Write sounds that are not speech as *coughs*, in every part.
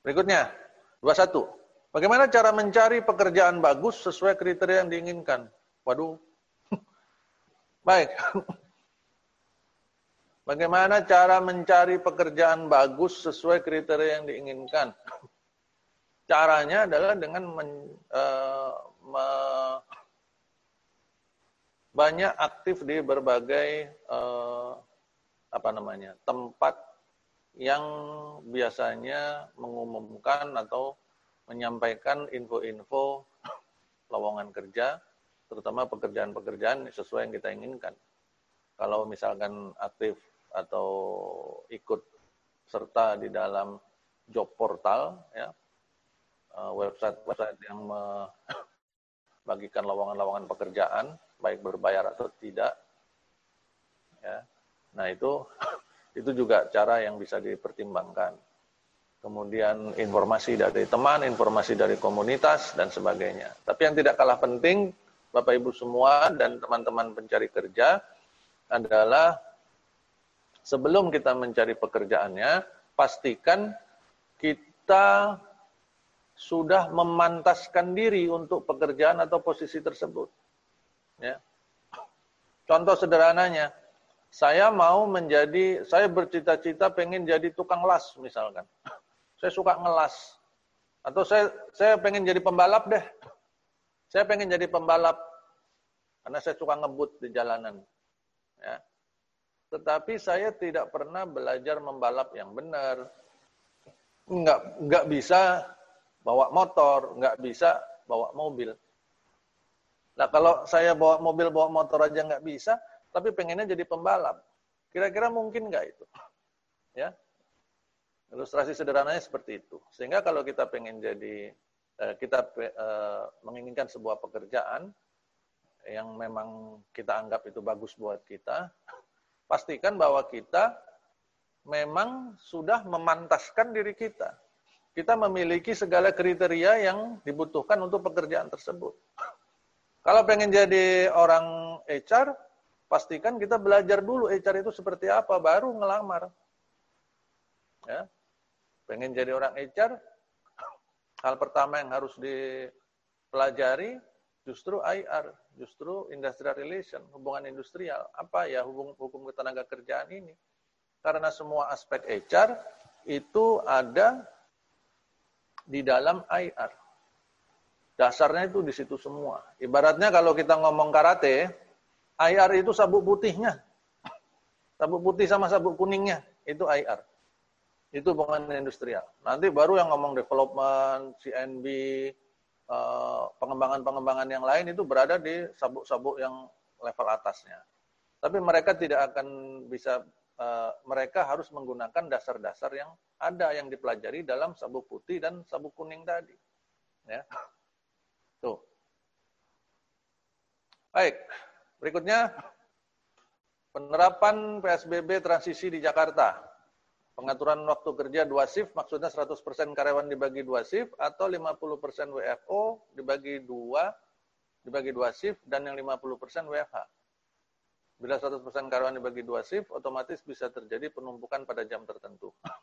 Berikutnya, 21. Bagaimana cara mencari pekerjaan bagus sesuai kriteria yang diinginkan? Waduh. *laughs* Baik. *laughs* Bagaimana cara mencari pekerjaan bagus sesuai kriteria yang diinginkan? *laughs* Caranya adalah dengan men, uh, me, banyak aktif di berbagai uh, apa namanya tempat yang biasanya mengumumkan atau menyampaikan info-info lowongan kerja, terutama pekerjaan-pekerjaan sesuai yang kita inginkan. Kalau misalkan aktif atau ikut serta di dalam job portal ya eh, website-website yang membagikan lowongan-lowongan pekerjaan baik berbayar atau tidak ya nah itu itu juga cara yang bisa dipertimbangkan kemudian informasi dari teman informasi dari komunitas dan sebagainya tapi yang tidak kalah penting Bapak Ibu semua dan teman-teman pencari kerja adalah sebelum kita mencari pekerjaannya, pastikan kita sudah memantaskan diri untuk pekerjaan atau posisi tersebut. Ya. Contoh sederhananya, saya mau menjadi, saya bercita-cita pengen jadi tukang las misalkan. *laughs* Saya suka ngelas. Atau saya saya pengen jadi pembalap deh. Saya pengen jadi pembalap karena saya suka ngebut di jalanan. Ya. Tetapi saya tidak pernah belajar membalap yang benar. Enggak, enggak bisa bawa motor, enggak bisa bawa mobil. Nah kalau saya bawa mobil, bawa motor aja enggak bisa, tapi pengennya jadi pembalap. Kira-kira mungkin enggak itu? Ya, Ilustrasi sederhananya seperti itu. Sehingga kalau kita pengen jadi, eh, kita eh, menginginkan sebuah pekerjaan yang memang kita anggap itu bagus buat kita, pastikan bahwa kita memang sudah memantaskan diri kita. Kita memiliki segala kriteria yang dibutuhkan untuk pekerjaan tersebut. Kalau pengen jadi orang HR, pastikan kita belajar dulu HR itu seperti apa, baru ngelamar. Ya. Pengen jadi orang HR, *coughs* hal pertama yang harus dipelajari justru IR, justru industrial relation, hubungan industrial. Apa ya hubung, hukum ketenaga kerjaan ini? Karena semua aspek HR itu ada di dalam IR. Dasarnya itu di situ semua. Ibaratnya kalau kita ngomong karate, IR itu sabuk putihnya. Sabuk putih sama sabuk kuningnya, itu IR. Itu hubungan industrial. Nanti baru yang ngomong development, CNB, Eh, pengembangan-pengembangan yang lain itu berada di sabuk-sabuk yang level atasnya. Tapi mereka tidak akan bisa, uh, mereka harus menggunakan dasar-dasar yang ada yang dipelajari dalam sabuk putih dan sabuk kuning tadi. Ya. Tuh. Baik, berikutnya penerapan PSBB transisi di Jakarta. Pengaturan waktu kerja dua shift maksudnya 100% karyawan dibagi dua shift atau 50% WFO dibagi dua dibagi dua shift dan yang 50% WFH. Bila 100% karyawan dibagi dua shift, otomatis bisa terjadi penumpukan pada jam tertentu. *laughs*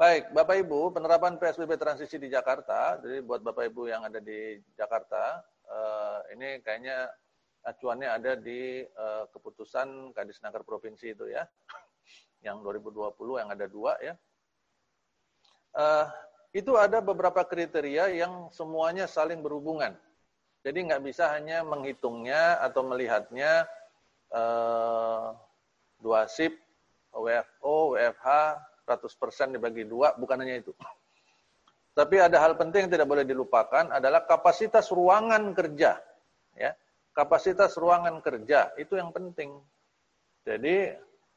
Baik, Bapak Ibu, penerapan PSBB transisi di Jakarta, jadi buat Bapak Ibu yang ada di Jakarta, eh, ini kayaknya acuannya ada di eh, keputusan Kadisnaker Provinsi itu ya yang 2020 yang ada dua ya. Uh, itu ada beberapa kriteria yang semuanya saling berhubungan. Jadi nggak bisa hanya menghitungnya atau melihatnya uh, dua sip, WFO, WFH, 100% dibagi dua, bukan hanya itu. Tapi ada hal penting yang tidak boleh dilupakan adalah kapasitas ruangan kerja. Ya, kapasitas ruangan kerja itu yang penting. Jadi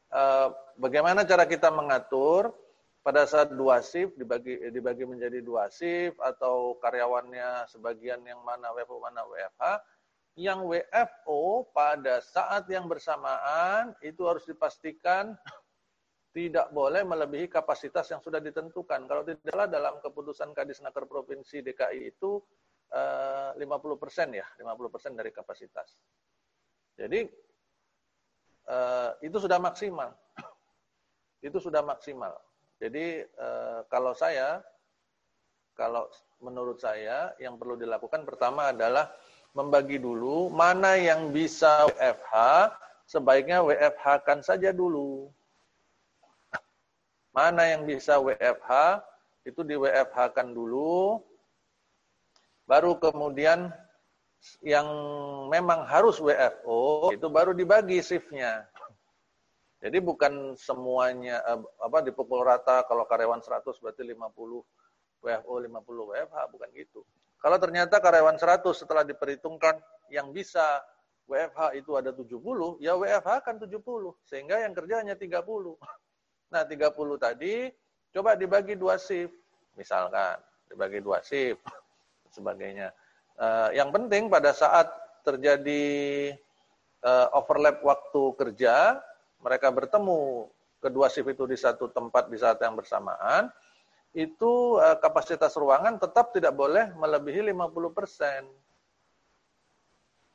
Eh, bagaimana cara kita mengatur pada saat dua shift dibagi dibagi menjadi dua shift atau karyawannya sebagian yang mana WFO mana WFH yang WFO pada saat yang bersamaan itu harus dipastikan tidak boleh melebihi kapasitas yang sudah ditentukan. Kalau tidaklah dalam keputusan Kadisnaker Provinsi DKI itu 50 eh, persen ya, 50 persen dari kapasitas. Jadi uh, itu sudah maksimal. *clears throat* itu sudah maksimal. Jadi uh, kalau saya kalau menurut saya yang perlu dilakukan pertama adalah membagi dulu mana yang bisa WFH, sebaiknya WFH kan saja dulu. Mana yang bisa WFH, itu di WFH kan dulu, baru kemudian yang memang harus WFO, itu baru dibagi shiftnya. Jadi bukan semuanya eh, apa dipukul rata kalau karyawan 100 berarti 50 WFO 50 WFH bukan gitu. Kalau ternyata karyawan 100 setelah diperhitungkan yang bisa WFH itu ada 70, ya WFH kan 70 sehingga yang kerja hanya 30. Nah, 30 tadi coba dibagi dua shift misalkan, dibagi dua shift *laughs* sebagainya. Uh, yang penting pada saat terjadi uh, overlap waktu kerja mereka bertemu kedua shift itu di satu tempat di saat yang bersamaan, itu uh, kapasitas ruangan tetap tidak boleh melebihi 50%.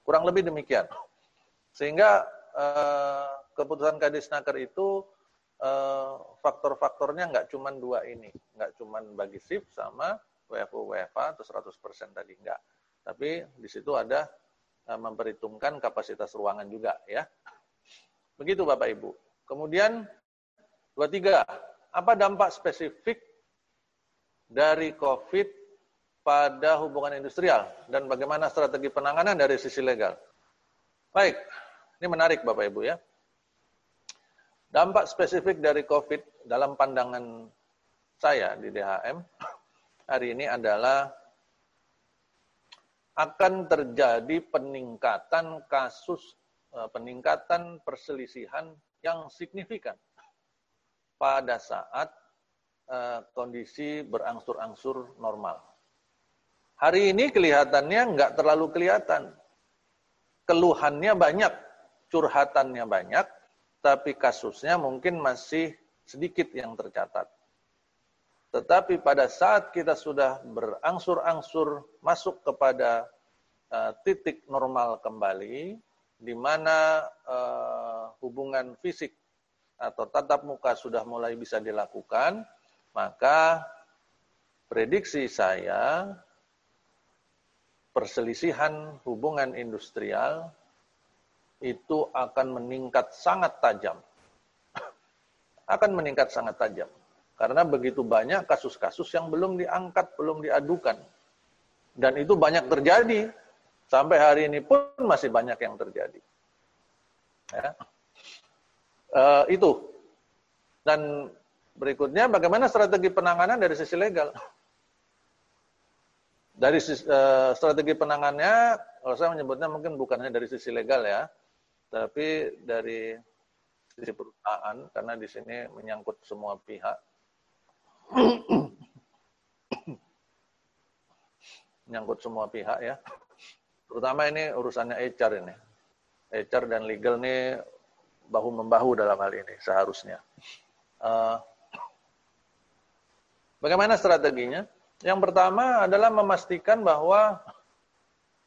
Kurang lebih demikian. Sehingga uh, keputusan Kadisnaker itu uh, faktor-faktornya nggak cuma dua ini. Nggak cuma bagi shift sama WFO, WFA atau 100% tadi. Nggak. Tapi di situ ada uh, memperhitungkan kapasitas ruangan juga ya. Begitu Bapak Ibu. Kemudian dua tiga, apa dampak spesifik dari COVID pada hubungan industrial dan bagaimana strategi penanganan dari sisi legal? Baik, ini menarik Bapak Ibu ya. Dampak spesifik dari COVID dalam pandangan saya di DHM hari ini adalah akan terjadi peningkatan kasus Eh, peningkatan perselisihan yang signifikan pada saat eh, kondisi berangsur-angsur normal. Hari ini kelihatannya nggak terlalu kelihatan. Keluhannya banyak, curhatannya banyak, tapi kasusnya mungkin masih sedikit yang tercatat. Tetapi pada saat kita sudah berangsur-angsur masuk kepada uh, titik normal kembali, di mana uh, hubungan fisik atau tatap muka sudah mulai bisa dilakukan, maka prediksi saya perselisihan hubungan industrial itu akan meningkat sangat tajam. *laughs* akan meningkat sangat tajam. Karena begitu banyak kasus-kasus yang belum diangkat, belum diadukan. Dan itu banyak terjadi Sampai hari ini pun masih banyak yang terjadi. Ya. Uh, itu. Dan berikutnya bagaimana strategi penanganan dari sisi legal. Dari uh, strategi penanganannya, kalau saya menyebutnya mungkin bukan hanya dari sisi legal ya, tapi dari sisi perusahaan, karena di sini menyangkut semua pihak. Menyangkut semua pihak ya. Terutama ini urusannya HR ini. HR dan legal ini bahu-membahu dalam hal ini seharusnya. Uh, bagaimana strateginya? Yang pertama adalah memastikan bahwa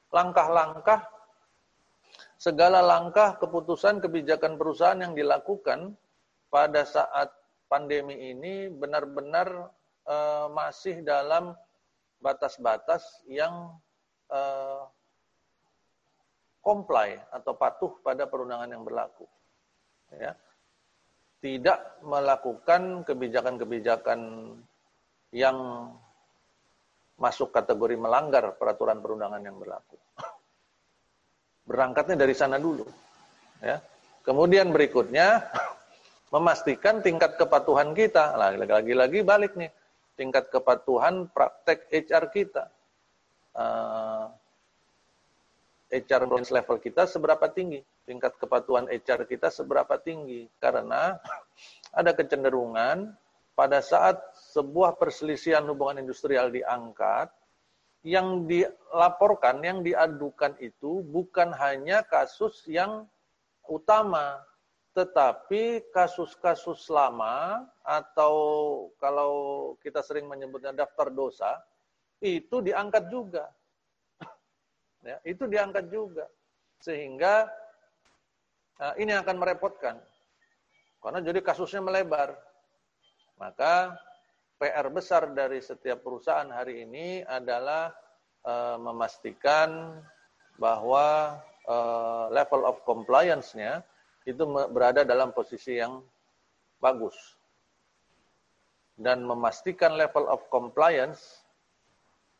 langkah-langkah segala langkah keputusan kebijakan perusahaan yang dilakukan pada saat pandemi ini benar-benar uh, masih dalam batas-batas yang uh, comply atau patuh pada perundangan yang berlaku. Ya. Tidak melakukan kebijakan-kebijakan yang masuk kategori melanggar peraturan perundangan yang berlaku. Berangkatnya dari sana dulu. Ya. Kemudian berikutnya memastikan tingkat kepatuhan kita. Lagi-lagi balik nih, tingkat kepatuhan praktek HR kita. Uh, HR level kita seberapa tinggi, tingkat kepatuhan HR kita seberapa tinggi. Karena ada kecenderungan pada saat sebuah perselisihan hubungan industrial diangkat, yang dilaporkan, yang diadukan itu bukan hanya kasus yang utama, tetapi kasus-kasus lama atau kalau kita sering menyebutnya daftar dosa, itu diangkat juga *laughs* ya, itu diangkat juga. Sehingga uh, ini akan merepotkan. Karena jadi kasusnya melebar. Maka PR besar dari setiap perusahaan hari ini adalah uh, memastikan bahwa uh, level of compliance-nya itu berada dalam posisi yang bagus. Dan memastikan level of compliance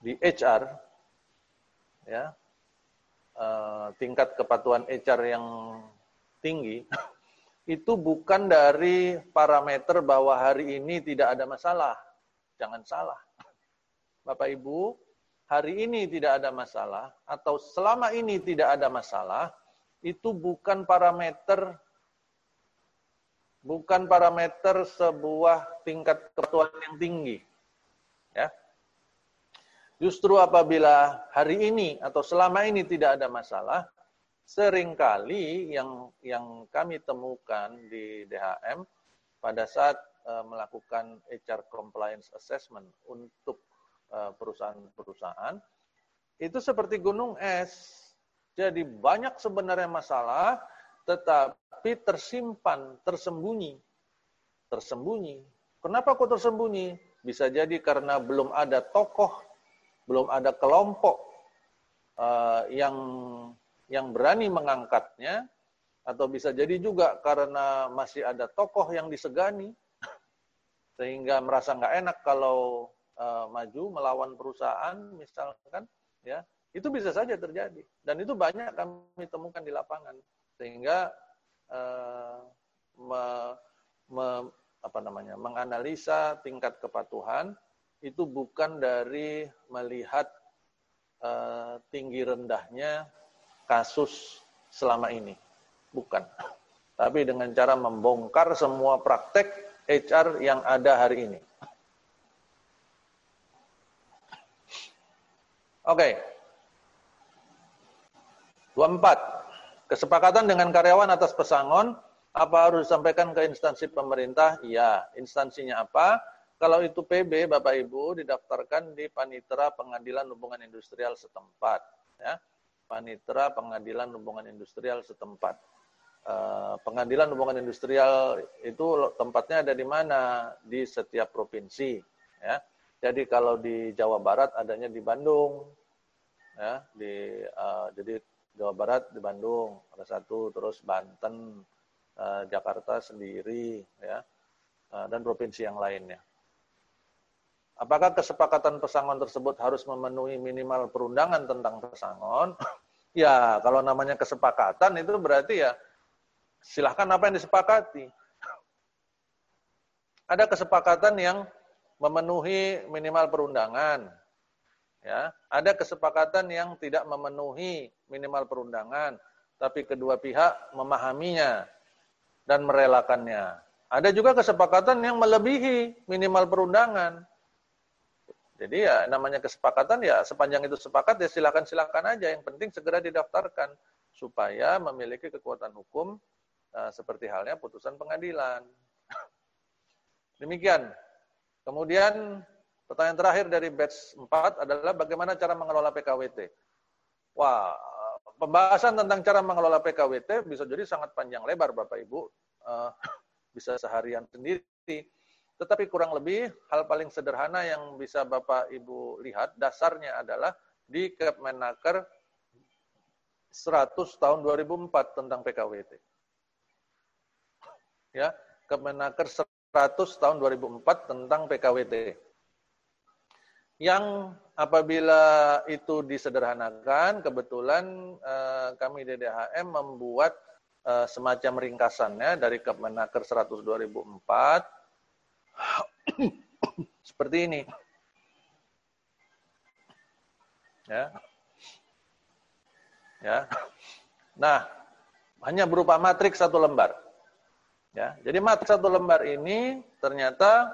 di HR, ya, uh, tingkat kepatuhan HR yang tinggi, *laughs* itu bukan dari parameter bahwa hari ini tidak ada masalah. Jangan salah. Bapak Ibu, hari ini tidak ada masalah atau selama ini tidak ada masalah itu bukan parameter bukan parameter sebuah tingkat kepatuhan yang tinggi. Ya. Justru apabila hari ini atau selama ini tidak ada masalah, sering kali yang yang kami temukan di DHM pada saat uh, melakukan HR compliance assessment untuk Eh, perusahaan-perusahaan, itu seperti gunung es. Jadi banyak sebenarnya masalah, tetapi tersimpan, tersembunyi. Tersembunyi. Kenapa kok tersembunyi? Bisa jadi karena belum ada tokoh, belum ada kelompok uh, yang yang berani mengangkatnya, atau bisa jadi juga karena masih ada tokoh yang disegani, *laughs* sehingga merasa nggak enak kalau uh, maju melawan perusahaan misalkan ya itu bisa saja terjadi dan itu banyak kami temukan di lapangan sehingga uh, me, me, apa namanya menganalisa tingkat kepatuhan itu bukan dari melihat uh, tinggi rendahnya kasus selama ini bukan tapi dengan cara membongkar semua praktek HR yang ada hari ini Oke. Okay. 24. Kesepakatan dengan karyawan atas pesangon, apa harus disampaikan ke instansi pemerintah? Iya. Instansinya apa? Kalau itu PB, Bapak Ibu, didaftarkan di Panitra Pengadilan Hubungan Industrial setempat. Ya. Panitra Pengadilan Hubungan Industrial setempat. Uh, pengadilan hubungan industrial itu tempatnya ada di mana? Di setiap provinsi. Ya jadi kalau di Jawa Barat adanya di Bandung, ya di uh, jadi Jawa Barat di Bandung ada satu, terus Banten, uh, Jakarta sendiri, ya uh, dan provinsi yang lainnya. Apakah kesepakatan pesangon tersebut harus memenuhi minimal perundangan tentang pesangon? *coughs* ya, kalau namanya kesepakatan itu berarti ya silahkan apa yang disepakati. Ada kesepakatan yang memenuhi minimal perundangan. Ya, ada kesepakatan yang tidak memenuhi minimal perundangan, tapi kedua pihak memahaminya dan merelakannya. Ada juga kesepakatan yang melebihi minimal perundangan. Jadi ya namanya kesepakatan ya sepanjang itu sepakat ya silakan-silakan aja. Yang penting segera didaftarkan supaya memiliki kekuatan hukum uh, seperti halnya putusan pengadilan. *laughs* Demikian Kemudian pertanyaan terakhir dari batch 4 adalah bagaimana cara mengelola PKWT. Wah, pembahasan tentang cara mengelola PKWT bisa jadi sangat panjang lebar Bapak Ibu. Uh, *coughs* bisa seharian sendiri. Tetapi kurang lebih hal paling sederhana yang bisa Bapak Ibu lihat dasarnya adalah di Kepmenaker 100 tahun 2004 tentang PKWT. Ya, Kepmenaker 100 tahun 2004 tentang PKWT. Yang apabila itu disederhanakan, kebetulan eh, kami DDHM membuat eh, semacam ringkasannya dari Kemenaker 100 2004 *coughs* seperti ini. Ya. Ya. Nah, hanya berupa matriks satu lembar. Ya, jadi mat satu lembar ini ternyata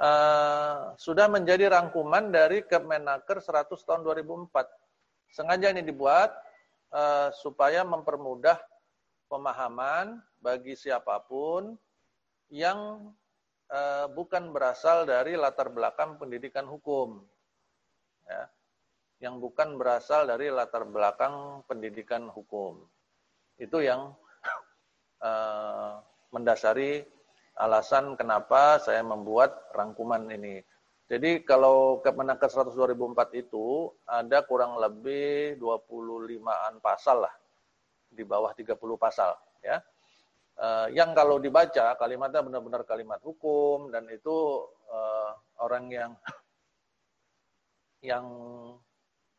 uh, sudah menjadi rangkuman dari Kemenaker 100 tahun 2004. Sengaja ini dibuat uh, supaya mempermudah pemahaman bagi siapa pun yang uh, bukan berasal dari latar belakang pendidikan hukum. Ya, yang bukan berasal dari latar belakang pendidikan hukum. Itu yang uh, *laughs* mendasari alasan kenapa saya membuat rangkuman ini. Jadi kalau Kemenaker 100 2004 itu ada kurang lebih 25-an pasal lah. Di bawah 30 pasal ya. Uh, yang kalau dibaca kalimatnya benar-benar kalimat hukum dan itu uh, orang yang *laughs* yang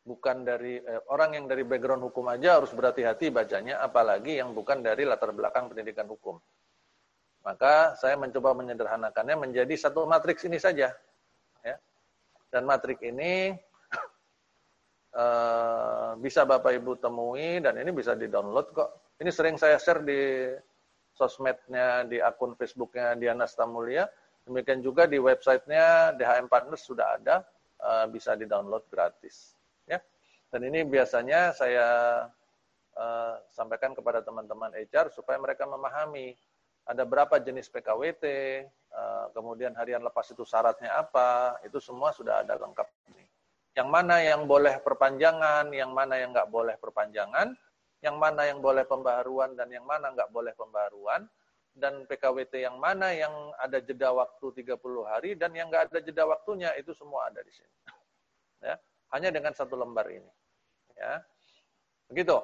bukan dari eh, orang yang dari background hukum aja harus berhati-hati bacanya, apalagi yang bukan dari latar belakang pendidikan hukum. Maka saya mencoba menyederhanakannya menjadi satu matriks ini saja, ya. Dan matriks ini *laughs* eh, bisa Bapak Ibu temui dan ini bisa di download kok. Ini sering saya share di sosmednya, di akun Facebooknya Diana Stamulia. Demikian juga di websitenya DHM Partners sudah ada, eh, bisa di download gratis. Dan ini biasanya saya uh, sampaikan kepada teman-teman HR supaya mereka memahami ada berapa jenis PKWT, eh, kemudian harian lepas itu syaratnya apa, itu semua sudah ada lengkap. Yang mana yang boleh perpanjangan, yang mana yang nggak boleh perpanjangan, yang mana yang boleh pembaharuan dan yang mana nggak boleh pembaharuan, dan PKWT yang mana yang ada jeda waktu 30 hari dan yang nggak ada jeda waktunya itu semua ada di sini. *laughs* Ya, hanya dengan satu lembar ini. Ya. Begitu.